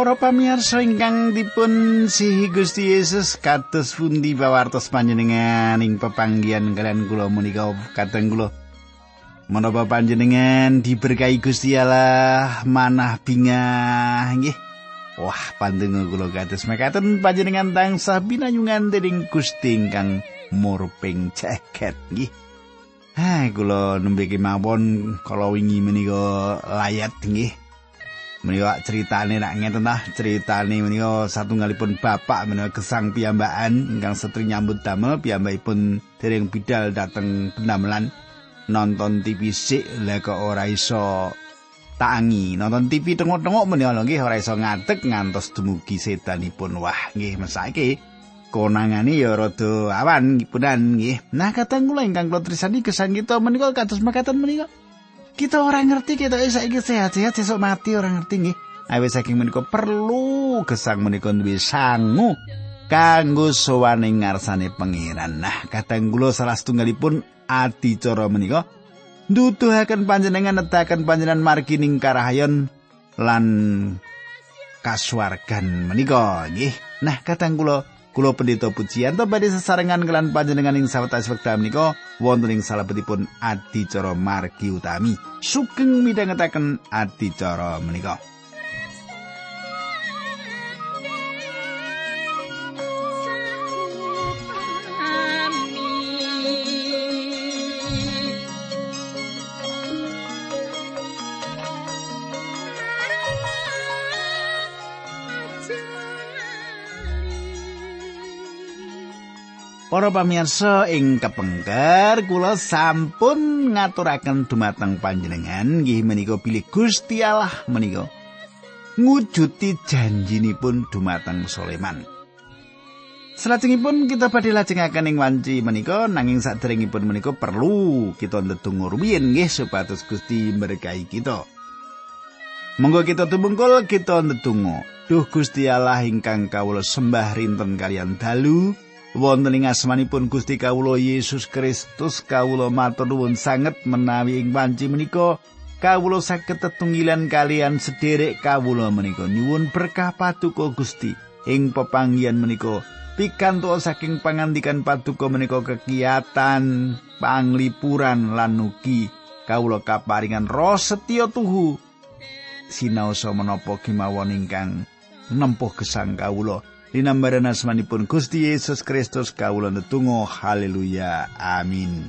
Para pamirsa ingkang dipun sihi Gusti Yesus kados pundi pawartos panjenengan ing pepanggihan kalian kula menika kateng kula. Menapa panjenengan diberkahi Gusti Allah manah bingah nggih? Wah pandenga kula kados mekaten panjenengan tansah binayungan dening Gusti ingkang murping ceket nggih? Ha kula nembe kemawon kala wingi menika layat nggih Menika ceritane nak ngeten tah, ceritane menika satunggalipun bapak menika gesang piyambakan ingkang setri nyambut damel piyambakipun dereng bidal dateng pendamelan. Nonton TV sik lah kok ora iso tangi nonton TV tengok-tengok menika lho nggih ora iso ngadeg ngantos dumugi sedanipun. Wah nggih mesake konangane ya rada awan punan nggih. Nah kateng kula ingkang kula tresani gesang kita menika kados makaten menika kita ora ngerti kita saiki sehat-sehat sesuk mati ora ngerti nggih. Awit saking menika perlu gesang menika duwe sangu kanggo sowaning ngarsane pangeran. Nah, kadang kula salah setunggalipun adicara menika nduduhaken panjenengan nedahaken panjenengan margi ning karahayon lan kasuwargan menika nggih. Nah, kadang kula Kulo pendeta pujian to badhe sesarengan kelan panjenengan ing sawetawis wekdal menika wonten ing salebetipun adicara margi utami. Sugeng midhangetaken adicara menika. Para pamirsa ing kepengker kula sampun ngaturaken dumateng panjenengan nggih menika pilih Gusti Allah menika ngujuti janjinipun dumateng Soleman. Salajengipun kita badhe lajengaken ing wanci menika nanging saderengipun menika perlu kita ndedonga rumiyin nggih supados Gusti berkahi kita. Monggo kita tumungkul kita ndedonga. Duh Gusti Allah ingkang kawula sembah rinten kalian dalu wonten ing asmanipun Gusti kawula Yesus Kristus kawula matur nuwun sanget menawi ing panci menika kawula saged tetunggilan kalian sederek kawula menika. Nyuwun berkah paduka Gusti ing pepanggihan menika. Pikantuk saking pangandikan paduka menika kegiatan panglipuran lan ugi kawula kaparingan roh setya tuhu. Sinaosa menapa kemawon ingkang nempuh gesang kawula Dinambaran asmanipun Gusti Yesus Kristus kawula netunggal haleluya amin.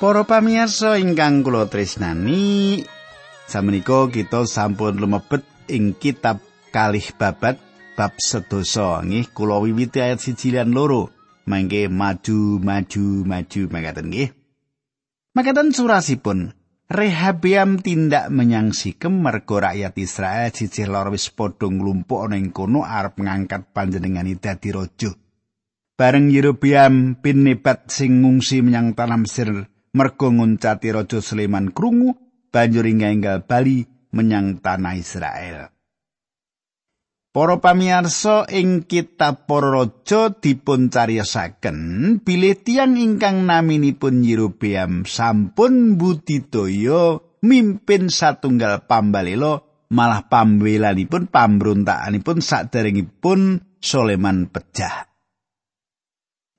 Para pamirsa ingkang kula tresnani, samenika kita sampun lumebet ing kitab kalih babat bab sedoso. Nggih kula wiwiti ayat siji lan loro. Mangke maju maju maju. Mangkaten nggih. Mangkaten surasipun Rehabiam tindak menyang Sikem mergo rakyat Israel cicih lor wis padha nglumpuk ana ing kono arep ngangkat panjenengani dadi raja. Bareng Yerobiam bin Nebat sing ngungsi menyang tanah Mesir mergo nguncati raja Sulaiman krungu banjur inggal bali menyang tanah Israel. Para pamirsa ing kitab Para Raja dipun cariyosaken bilih tiyang ingkang naminipun Yerobeam sampun budidaya mimpin satunggal pambalela malah pambelanipun pambrontakanipun saderengipun Soleman pecah.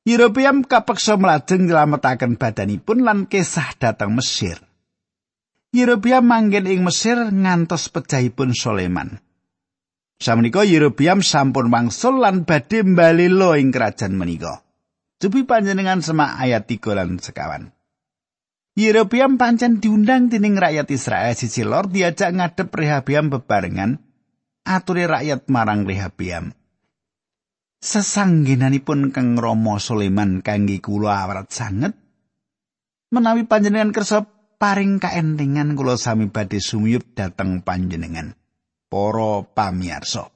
Yerobeam kapeksa mlajeng nylametaken badanipun lan kesah dhateng Mesir. Yerobiam manggen ing Mesir ngantos pecahipun Soleman. Samenika Yerobiam sampun wangsul lan badhe mbalela ing kerajaan menika. Cupi panjenengan semak ayat 3 lan sekawan. Yerobiam pancen diundang dening rakyat Israel sisi lor diajak ngadep Rehabiam bebarengan aturi rakyat marang Rehabiam. Sesanggenanipun Kang Rama Soleman kangge kula awrat sanget menawi panjenengan kersa paring kaentingan kula sami badhe sumiyup dhateng panjenengan para pamirsa.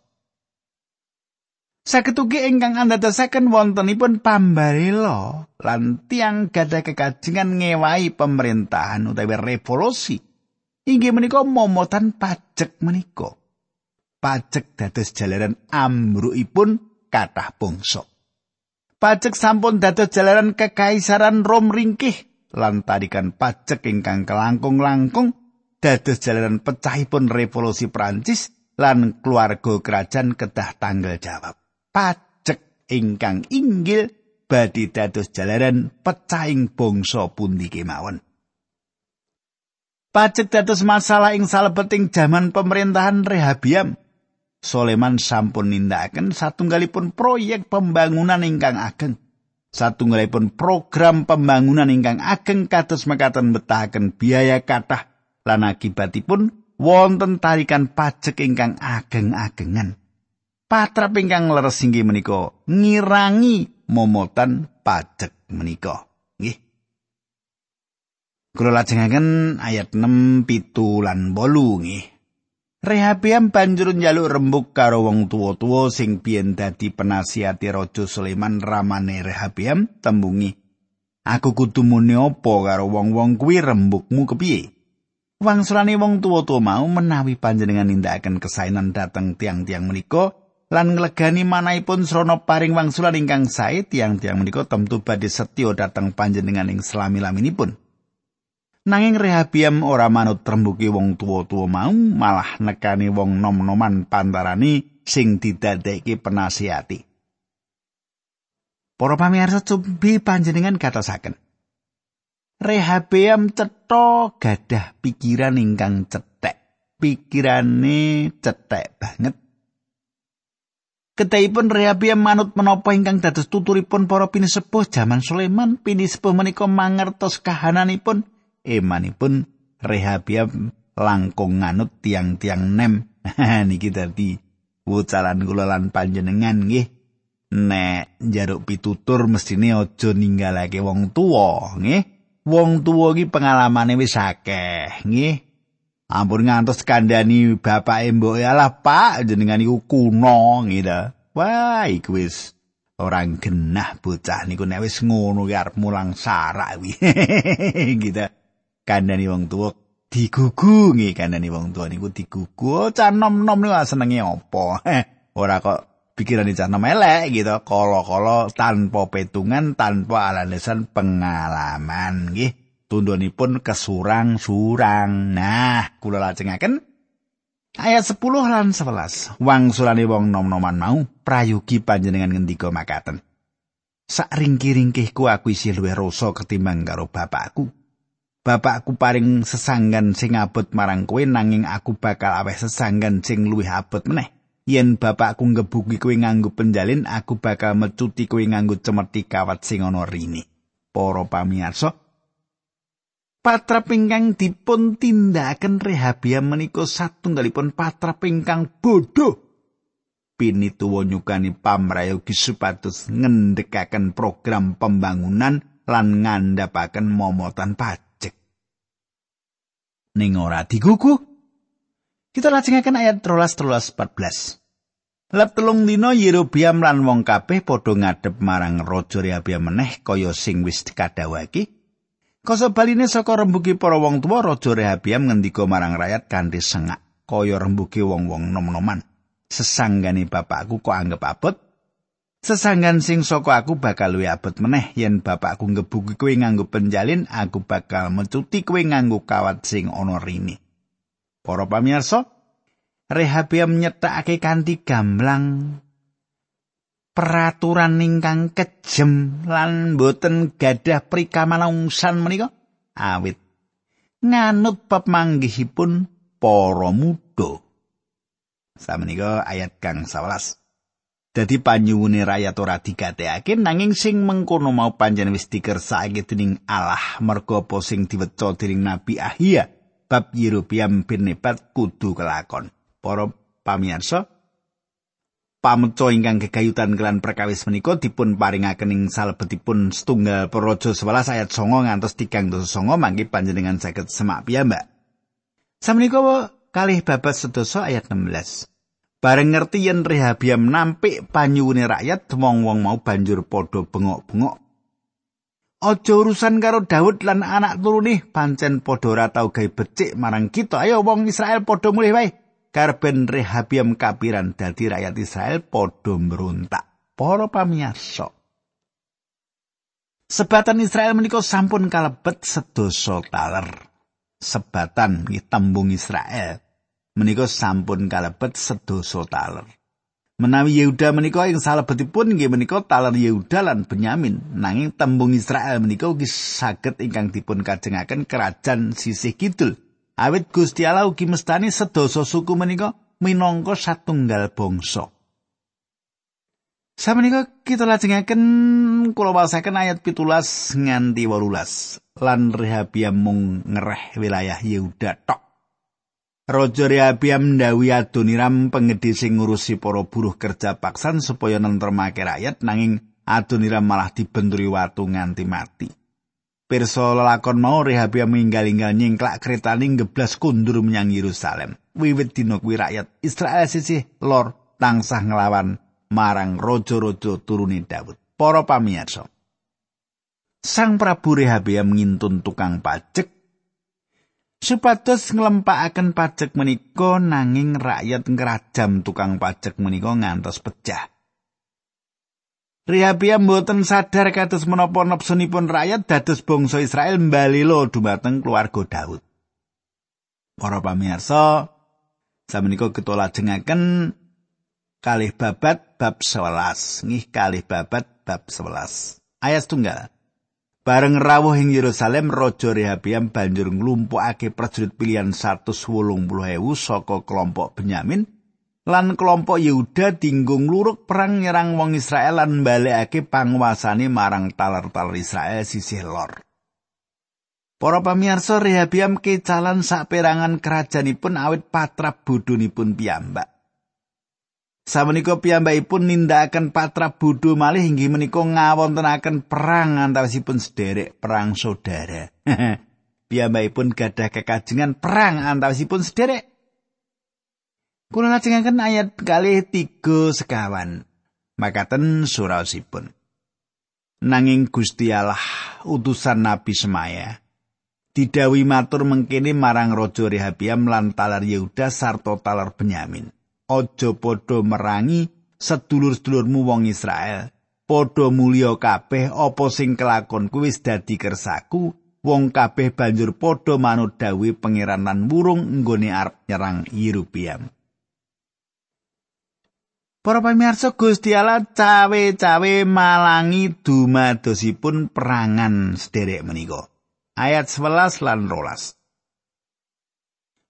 Saged ugi ingkang andhadhasaken wontenipun pambarela lan tiang gadah kekajengan ngewahi pemerintahan utawi revolusi inggih menika momotan pajek menika. Pajek dados jalaran amrukipun kathah bangsa. Pajek sampun dados jalaran kekaisaran Rom ringkih lan tarikan pajek ingkang kelangkung-langkung dados jalaran pecahipun revolusi Prancis lan keluarga kerajaan kedah tanggal jawab. Pajek ingkang inggil badhe dados jalaran pecahing bangsa pundi kemawon. Pajek dados masalah ing salebeting jaman pemerintahan Rehabiam. Soleman sampun nindakaken satunggalipun proyek pembangunan ingkang ageng. Satunggalipun program pembangunan ingkang ageng kados mekaten betahaken biaya kathah lan akibatipun wonten tarikan pajek ingkang ageng-agengan. Patrap ingkang leres inggih menika ngirangi momotan pajek menika. Nggih. Kula lajengaken ayat 6 pitu lan 8 nggih. Rehabiam banjur njaluk rembuk karo wong tuwa-tuwa sing biyen dadi penasihati Raja Sulaiman ramane Rehabiam tembungi. Aku kudu muni apa karo wong-wong kuwi rembukmu kepiye? Wangsulane wong tuwa-tuwa mau menawi panjenengan nindakaken kesainan dhateng tiang-tiang menika lan nglegani manahipun srana paring wangsulan ingkang sae tiang-tiang menika tentu badhe setya dhateng panjenengan ing selami-laminipun. Nanging Rehabiam ora manut rembuki wong tuwa-tuwa mau, malah nekani wong nom-noman pantarani sing didadekke penasihati. Para pamirsa cumbi panjenengan katosaken. Rehabiam cetha gadah pikiran ingkang cetek. Pikirane cetek banget. Ketahipun Rehabiam manut menapa ingkang dados tuturipun para pinisepuh jaman Sulaiman, pinisepuh menika mangertos kahananipun emanipun Rehabiam langkung nganut tiang-tiang nem. Niki dadi wucalan kula lan panjenengan nggih. Nek njaruk pitutur mestine aja ninggalake wong tuwa, nggih. Wong tuwa iki pengalamane wis akeh, nggih. Ampun ngantos kandhani bapak mbok alah Pak jenengan iku kuno nggih Wah, iku wis orang genah bocah niku nek wis ngono ki arep mulang sarak wi. gitu. Kandhani wong tuwa digugungi kandhani wong tuwa niku digugu. Oh, cah nom-nom niku senenge apa? Ora kok pikirane cah nom elek gitu. Kala-kala tanpa petungan tanpa alasan pengalaman nggih. Tundhonipun kesurang-surang. Nah kula lajengaken ayat 10 lan 11 wangsulane wong nom-noman mau prayogi panjenengan ngendika makaten. Sak ringki-ringkihku aku isih luwih rasa ketimbang karo bapakku Bapakku paring sesanggan sing abot marang kowe nanging aku bakal aweh sesanggan sing luwih abot meneh. Yen bapakku ngebuki kowe nganggo penjalin, aku bakal mecuti kowe nganggo cemerti kawat sing ana rini. Para pamirsa, patra pingkang dipun tindakaken rehabia menika satunggalipun patra pingkang bodoh. Pinituwa nyukani pamrayogi supados ngendhekaken program pembangunan lan ngandhapaken momotan pajak. Ning ora digugu. Kita lajengaken ayat 13 14. Lep telung dina Yerobiam lan wong kabeh padha ngadep marang Raja Rehabiam meneh kaya sing wis dikadhawaki. Koso baline saka rembugi para wong tuwa Raja Rehabiam ngendika marang rakyat kanthi sengak kaya rembugi wong-wong nom-noman. Sesanggane bapakku kok anggap abot Sesanggan sing saka aku bakal luwih abot meneh yen bapakku ngebuki kowe nganggo penjalin, aku bakal mencuti kowe nganggo kawat sing ana rini. Para pamirsa, Rehabiam nyetakake kanthi gamblang peraturan ingkang kejem lan boten gadah prikamanungsan menika awit nganut pemanggihipun para muda. Samenika ayat kang 11. Dadi panyuwune rakyat ora digatekake nanging sing mengkono mau panjenengan wis dikersakake dening Allah merga apa sing diweca dening Nabi Ahia bab Yerobiam bin Nebat kudu kelakon. Para pamirsa, pameco ingkang gegayutan kelan perkawis menika dipun paringaken ing salebetipun setunggal Praja 11 ayat 9 ngantos 3 9 mangke panjenengan saged semak piyambak. Samenika kalih babas sedasa ayat 16. Bareng ngerti yen Rehabiam nampik panyuwune rakyat, wong-wong mau banjur padha bengok-bengok. aja urusan karo Daud lan anak turune pancen padha ora tau gawe becik marang kita. Ayo wong Israel padha mulih wae. Karben Rehabiam kapiran dadi rakyat Israel padha merontak para pamirsa Sebatan Israel menika sampun kalebet sedasa taler. Sebatan tembung Israel menika sampun kalebet sedasa taler. Menawi Yehuda menika ing salebetipun nggih menika taler Yehuda lan Benyamin, nanging tembung Israel menika ugi saged ingkang dipun kajengaken kerajaan sisih kidul. Awit Gusti Allah ugi mestani sedasa suku menika minangka satunggal bangsa. Samenika kita lajengaken kula wasaken ayat pitulas nganti wolulas lan Rehabiam mung ngereh wilayah Yehuda tok. Raja Rehabiam ndawi Adoniram penggede sing ngurusi para buruh kerja paksan supaya nentremake rakyat nanging Adoniram malah dibenturi watu nganti mati. Pirsa lelakon mau Rehabiam minggal-inggal nyingklak kretane geblas kundur menyang Yerusalem. Wiwit dina kuwi rakyat Israel sisih lor tansah nglawan marang raja-raja turune Daud. Para pamirsa. Sang Prabu Rehabiam ngintun tukang pajak supados nglempakaken pajak menika nanging rakyat ngrajam tukang pajak menika ngantos pecah. Rehabiam mboten sadar kados menapa nepsunipun rakyat dados bangsa Israel mbalilo dumateng keluarga Daud. Para pamirsa, samenika kita lajengaken kalih babat bab 11, ngih kalih babat bab 11. Ayat tunggal. Bareng rawuh ing Yerusalem Raja Rehabiam banjur nglumpukake prajurit pilihan 180.000 saka kelompok Benyamin lan kelompok Yehuda dinggung luruk perang nyerang wong Israel lan balekake panguasane marang taler-taler Israel sisih lor. Para pamirsa Rehabiam kecalan saperangan kerajaanipun awit patrap bodhonipun piyambak. Samenika piyambakipun nindakaken patra bodho malih inggih menika ngawontenaken perang antawisipun sederek perang saudara. piyambakipun gadah kekajengan perang antawisipun sederek. Kula lajengaken ayat kalih tiga sekawan. Makaten suraosipun. Nanging Gusti Allah utusan Nabi Semaya didawi matur mengkene marang Raja Rehabiam lan Yehuda sarta talar Benyamin. Aja padha merangi sedulur-sedulurmu wong Israel. Padha mulya kabeh apa sing kelakon kuwi wis dadi kersaku. Wong kabeh banjur padha manut dawuh pangeran lan wurung nggone arep nyerang Yerubiam. Para pamirsa Gusti Allah cawe-cawe malangi dumadosipun perangan sederek menika. Ayat 11 lan 12.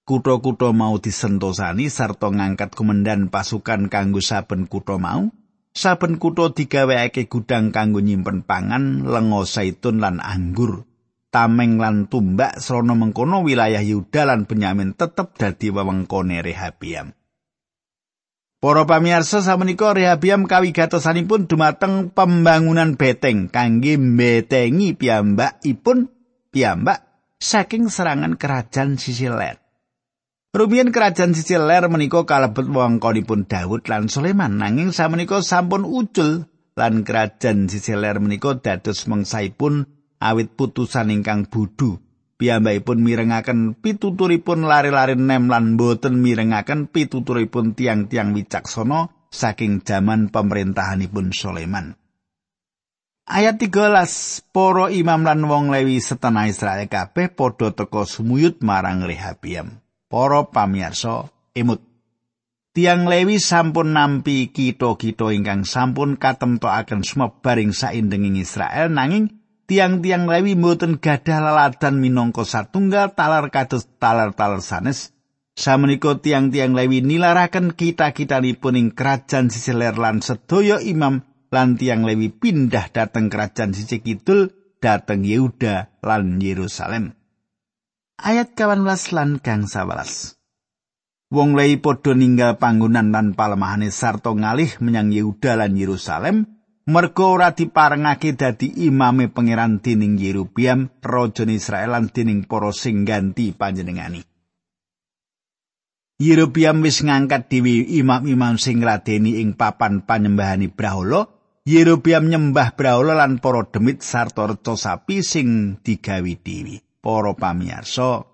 Kutha-kutha mau disentosani sarta ngangkat komandan pasukan kanggo saben kutha mau. Saben kutha digawekake gudang kanggo nyimpen pangan, lenga zaitun lan anggur. Tameng lan tumbak srana mengkono wilayah Yuda lan Benyamin tetep dadi wewengkone Rehabiam. Para pamirsa samenika Rehabiam kawigatosanipun dumateng pembangunan beteng kangge mbetengi piyambakipun piyambak saking serangan kerajaan sisi Rumiyin kerajaan Sicil ler menika kalebet wewengkonipun Daud lan Sulaiman nanging samenika sampun ucul lan kerajaan Sicil ler menika dados mengsaipun awit putusan ingkang bodho. Piyambakipun mirengaken pituturipun lari-lari nem lan boten mirengaken pituturipun tiang-tiang wicaksana saking jaman pemerintahanipun Sulaiman. Ayat 13 Para imam lan wong Lewi setanah Israel kabeh padha teka sumuyut marang Rehabiam. Para pamirsa emut Tiang Lewi sampun nampi kita-kita ingkang sampun katemtokaken sumebaring saindenging Israel nanging tiang-tiang Lewi mboten gadah laladan minangka satunggal talar kados talar-talar sanes samenika tiang-tiang Lewi nilaraken kita-kitanipun ing kerajaan Sisiler lan sedaya imam lan tiang Lewi pindah dateng kerajaan sisi kidul dateng Yehuda lan Yerusalem. Ayat 18 lan kang 11. Wong lei padha ninggal panggonan lan palemahane sarta ngalih menyang Yehuda lan Yerusalem merga ora diparengake dadi imame pangeran dening Yerubiam raja Israel lan dening para sing ganti panjenengani. Yerubiam wis ngangkat dewi imam-imam sing ngladeni ing papan panyembahani Brahola Yerobiam nyembah brahala lan para demit sarta reca sapi sing digawi dewi. Para pamirsa,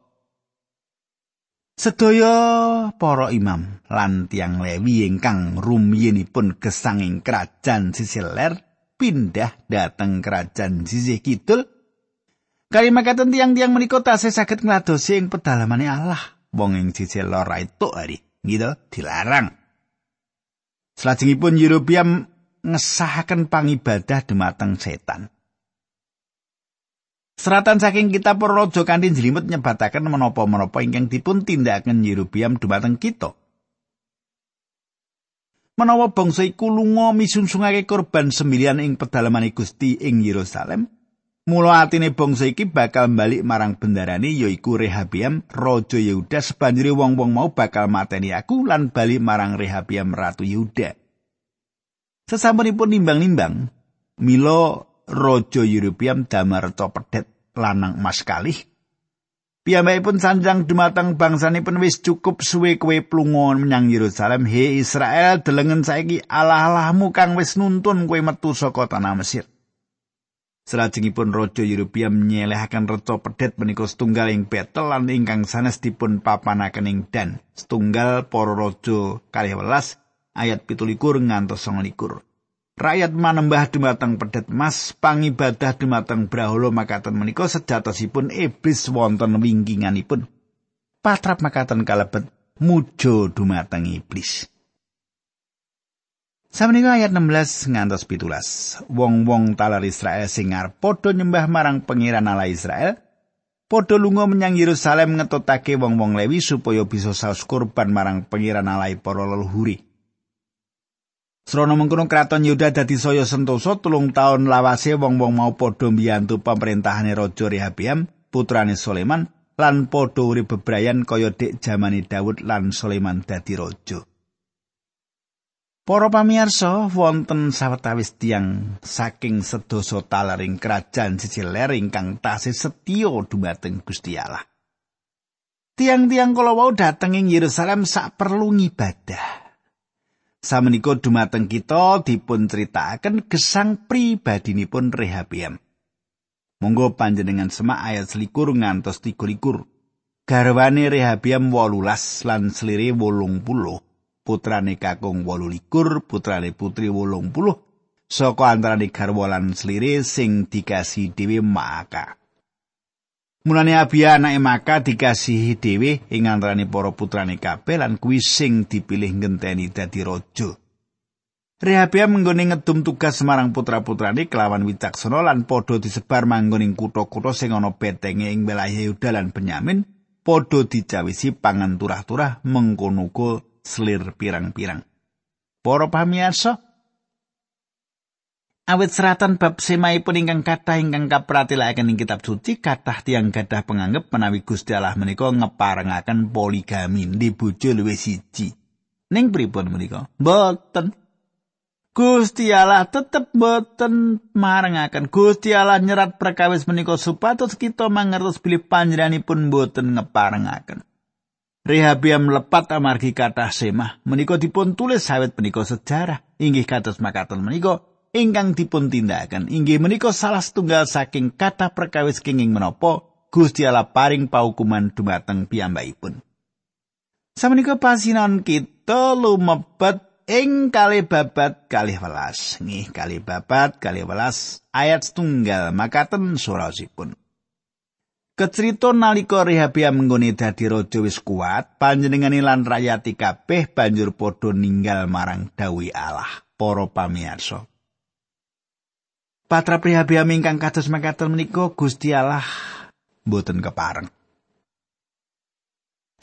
Sedaya para imam lan tiang Lewi ingkang rumiyinipun gesang ing kerajaan sisih ler pindah dhateng kerajaan sisih kidul. Kali makaten tiang-tiang menika tasih saged ngladosi ing pedalamane Allah. Wong ing sisih lor itu hari, gitu dilarang. Selajengipun Yerobiam ngesahaken pangibadah dumateng setan. Seratan saking kitab raja kanthi jlimut nyebataken menapa-menapa ingkang dipun tindakaken Yerobiam dumateng kita. Menawa bangsa iku lunga misungsungake korban sembilian ing pedalamane Gusti ing Yerusalem, mula atine bangsa iki bakal balik marang bendarane yaiku Rehabiam raja Yehuda sebanjure wong-wong mau bakal mateni aku lan bali marang Rehabiam ratu Yehuda. Sesampunipun nimbang-nimbang, Milo Raja Yerobiam damar pedet lanang emas kalih. Piyambakipun sanjang dumateng bangsanipun wis cukup suwe kowe plungon menyang Yerusalem. He Israel delengen saiki Allah-Allahmu kang wis nuntun kowe metu saka tanah Mesir. Salajengipun Raja Yerobiam nyelehaken reca pedet menika setunggal ing Betel lan ingkang sanes dipun papanaken ing Dan. Setunggal para raja kalih welas ayat 17 ngantos 29. Rakyat manembah dumateng pedet mas pangibadah dumateng brahala makaten menika sejatosipun iblis wonten wingkinganipun. Patrap makaten kalebet mujo dumateng iblis. Samenika ayat 16 ngantos 17. Wong-wong talar Israel sing arep padha nyembah marang pangeran Allah Israel, padha lunga menyang Yerusalem ngetotake wong-wong Lewi supaya bisa saus kurban marang pangeran Allah para leluhuri. Srana mengkono kraton Yuda dadi saya sentosa tulung taun lawase wong-wong mau padha mbiyantu pemerintahane Raja Rehabiam, putrane Sulaiman, lan padha urip bebrayan kaya dek jamane Daud lan Sulaiman dadi raja. Para pamirsa, wonten sawetawis tiang saking sedasa talaring kerajaan Sisiler ingkang tasih setya dumateng Gusti Allah. Tiang-tiang kala wau dateng ing Yerusalem sak perlu ngibadah. Samenika dumateng kita dipun critakaken gesang pribadinipun Rehabiam. Monggo panjenengan semak ayat selikur ngantos tiga likur. Garwane Rehabiam wolulas lan wolung puluh. Putrane kakung wolu likur, putrane putri wolung puluh. Soko antarane garwa lan selire sing dikasih dewi maka. Mulane Abia anake Maka dikasihi dhewe ing antarané para putrane kabeh lan kuwi sing dipilih ngenteni dadi raja. Rehabia menggone ngedum tugas marang putra-putrane kelawan wicaksana lan padha disebar manggon ing kutha-kutha sing ana betenge ing wilayah Yehuda lan Benyamin, padha dicawisi pangan turah-turah mengkono selir pirang-pirang. Para pamirsa, Awit seratan bab semaipun ingkang kathah ingkang kapratelaken ing kitab suci kathah tiang gadah penganggep menawi Gusti Allah menika ngeparengaken poligami di bojo luwih siji. Ning pripun menika? Mboten. Gusti Allah tetep boten marengaken. Gusti Allah nyerat perkawis menika supados kita mangertos bilih panjenenganipun boten ngeparengaken. Rehabiam lepat amargi kathah semah menika dipun tulis sawit menika sejarah inggih kados makaten menika ingkang dipun tindakan inggih menika salah setunggal saking kata perkawis kenging menapa Gusti Allah paring paukuman dumateng piyambakipun. Samenika pasinan kita lumebet ing kali babat kali welas. Nggih kali babat kali welas ayat setunggal makaten surasipun. Kecerita nalika Rehabia menggone dadi raja wis kuat, panjenengane lan rakyat kabeh banjur padha ninggal marang dawi Allah, para pamirsa. Patra prihabiam ingkang kados makaten menika Gusti Allah kepareng.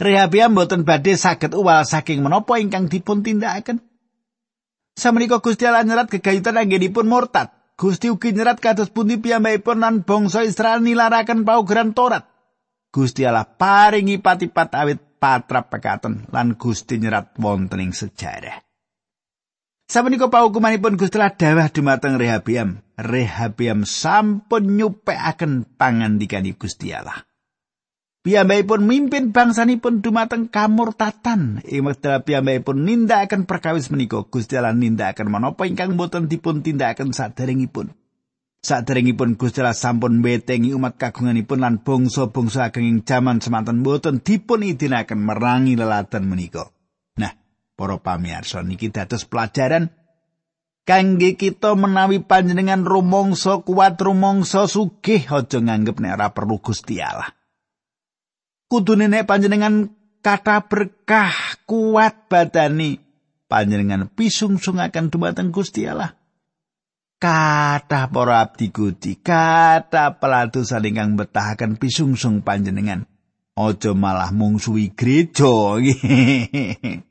Rehabiam mboten badhe saged uwal saking menapa ingkang dipun tindakaken. Samenika Gusti Allah nyerat gegayutan anggenipun murtad. Gusti ugi nyerat kados pundi piyambakipun lan bangsa Israel nilaraken paugeran Torat. Gusti Allah paringi patipat awit patra pekaten lan Gusti nyerat wonten ing sejarah. Sabenika paukumanipun Gusti Allah dawah dumateng Rehabiam. Rehabiam sampun nyupekaken pangandikane Gusti Allah. Piyambakipun mimpin bangsanipun dumateng kamurtatan. Ing wekdal piyambakipun nindakaken perkawis menika Gusti Allah nindakaken menapa ingkang boten dipun tindakaken saderengipun. Saderengipun Gusti Allah sampun betengi umat kagunganipun lan bangsa-bangsa ageng ing jaman semanten boten dipun idinaken merangi lelatan menika. Nah, para pamirsa niki dados pelajaran kangge kita menawi panjenengan rumangsa kuat rumangsa sugih aja nganggep nek ora perlu Gusti Allah. kudune nek panjenengan kata berkah kuat badani panjenengan pisungsungaken dumateng Gusti Allah. Kata para abdi gusti kata pelatusan ingkang betahaken pisungsung panjenengan. Aja malah mungsuhi gereja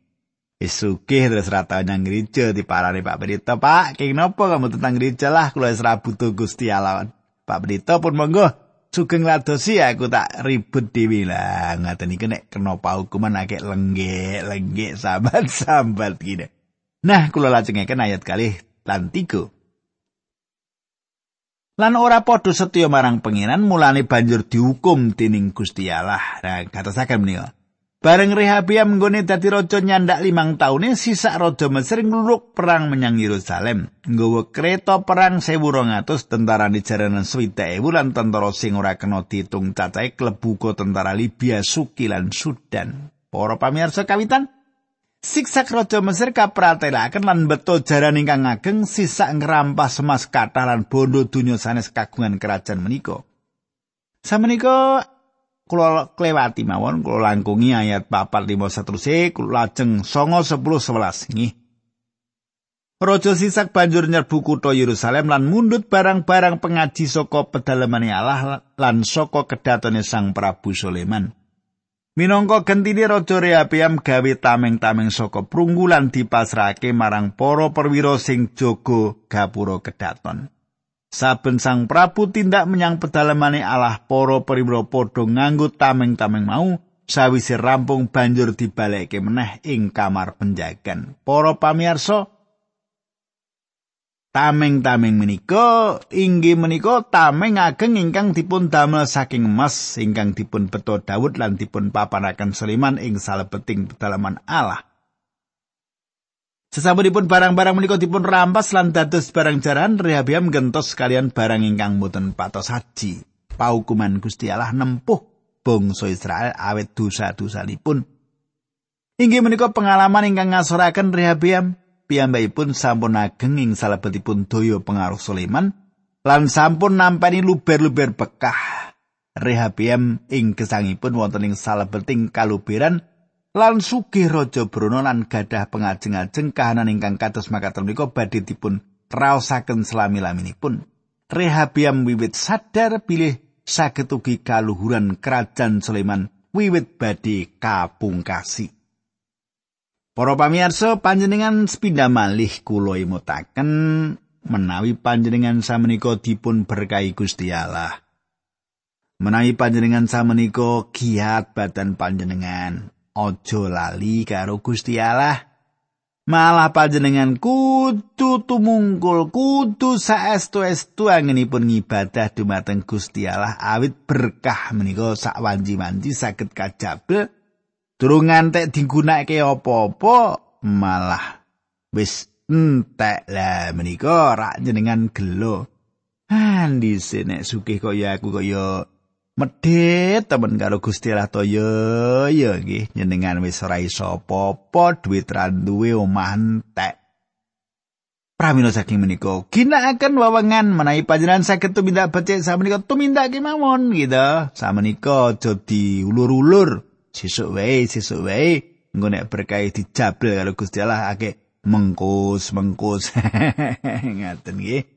Isuke terus rata nang gereja di parane Pak Berita Pak, keng nopo kamu tentang gereja lah? Kalau esra butuh Gusti Allah. Pak Berita pun monggo. Sugeng ladosi aku tak ribut dhewe lah. Ngaten iki nek kena hukuman akeh lenggek lenggek sahabat sahabat gini nah kula lajengaken ayat kali lan tiga. Lan ora padha setya marang pengiran mulane banjur dihukum dening Gusti Allah. Nah katasaken menika Bareng Rehabiam nggone dadi raja nyandak limang taune sisa raja Mesir ngluruk perang menyang Yerusalem. Nggawa kereta perang 1200 tentara di jaranan swita ewu lan tentara sing ora kena ditung cacahe klebu tentara Libya, Suki lan Sudan. Para pamirsa kawitan, siksak raja Mesir kapratelaken lan beto jaran ingkang ageng sisa ngrampas emas kathah lan bondo donya sanes kagungan kerajaan menika. Samenika kula klewati mawon kula langkungi ayat 4 5 seteruse kula lajeng 9 10 11 nggih Raja Sisak banjur nyerbu kutha Yerusalem lan mundut barang-barang pengaji saka pedalemane Allah lan saka kedatone Sang Prabu Sulaiman. Minangka gentine Raja Rehabiam gawe tameng-tameng saka prunggulan dipasrahake marang para perwira sing jaga gapura kedaton. Saben sang Prabu tindak menyang pedalamane Allah para priwira padha nganggo tameng-tameng mau sawise rampung banjur dibalekke meneh ing kamar penjagan. Para pamirsa Tameng-tameng menika inggih menika tameng ageng ingkang dipun damel saking emas ingkang dipun beto Daud lan dipun papanaken Sulaiman ing salebeting pedalaman Allah. Sesampunipun barang-barang menika dipun rampas lan dados barang jaran Rehabiam gentos kalian barang ingkang boten patos haji. Paukuman Gusti Allah nempuh bangsa Israel awet dosa-dosanipun. Inggih menika pengalaman ingkang ngasoraken Rehabiam piyambakipun sampun ageng ing salebetipun daya pengaruh Sulaiman lan sampun nampani luber-luber bekah. Rehabiam ing gesangipun wonten ing salebeting kaluberan lan sugih raja Brana lan gadah pengajeng-ajeng kahanan ingkang kados makaten menika badhe dipun raosaken selami-laminipun. Rehabiam wiwit sadar pilih saged kaluhuran kerajaan Sulaiman wiwit badhe kapungkasi. Para pamirsa panjenengan sepindah malih kula imutaken menawi panjenengan samenika dipun berkahi Gusti Allah. Menawi panjenengan samenika giat badan panjenengan, aja lali karo Gusti Allah. Malah panjenengan kudu tumungkul, kudu saestu-estu anginipun ngibadah dumateng Gusti Allah awit berkah menika sak wanji-wanji saged kajabel durung ngantek digunakake apa-apa malah wis entek lah menika rak jenengan gelo. Andi nek sugih kaya aku kaya medhit temen karo Gusti Allah to ya ya nggih nyenengan wis ora iso apa-apa dhuwit ra duwe omah entek Pramila saking menika ginakaken wawengan menawi panjenengan saged tumindak becik samenika tumindak kemawon gitu samenika aja diulur-ulur sesuk wae sesuk wae engko nek berkah dijabel karo Gusti Allah akeh mengkus mengkus ngaten nggih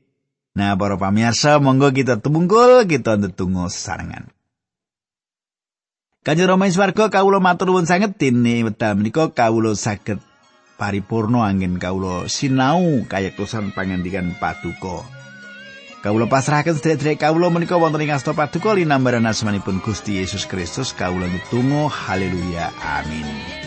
Nah, para pamirsa, monggo kita tumungkul, kita ndedonga sesarengan. Kanjeng Rama Swarga kawula matur nuwun sanget dene wedal menika kawula saged paripurna angin kawula sinau kayektosan pangandikan paduka. Kawula pasrahaken sedherek kawula menika wonten ing asta paduka linambaran asmanipun Gusti Yesus Kristus kawula nutung haleluya amin.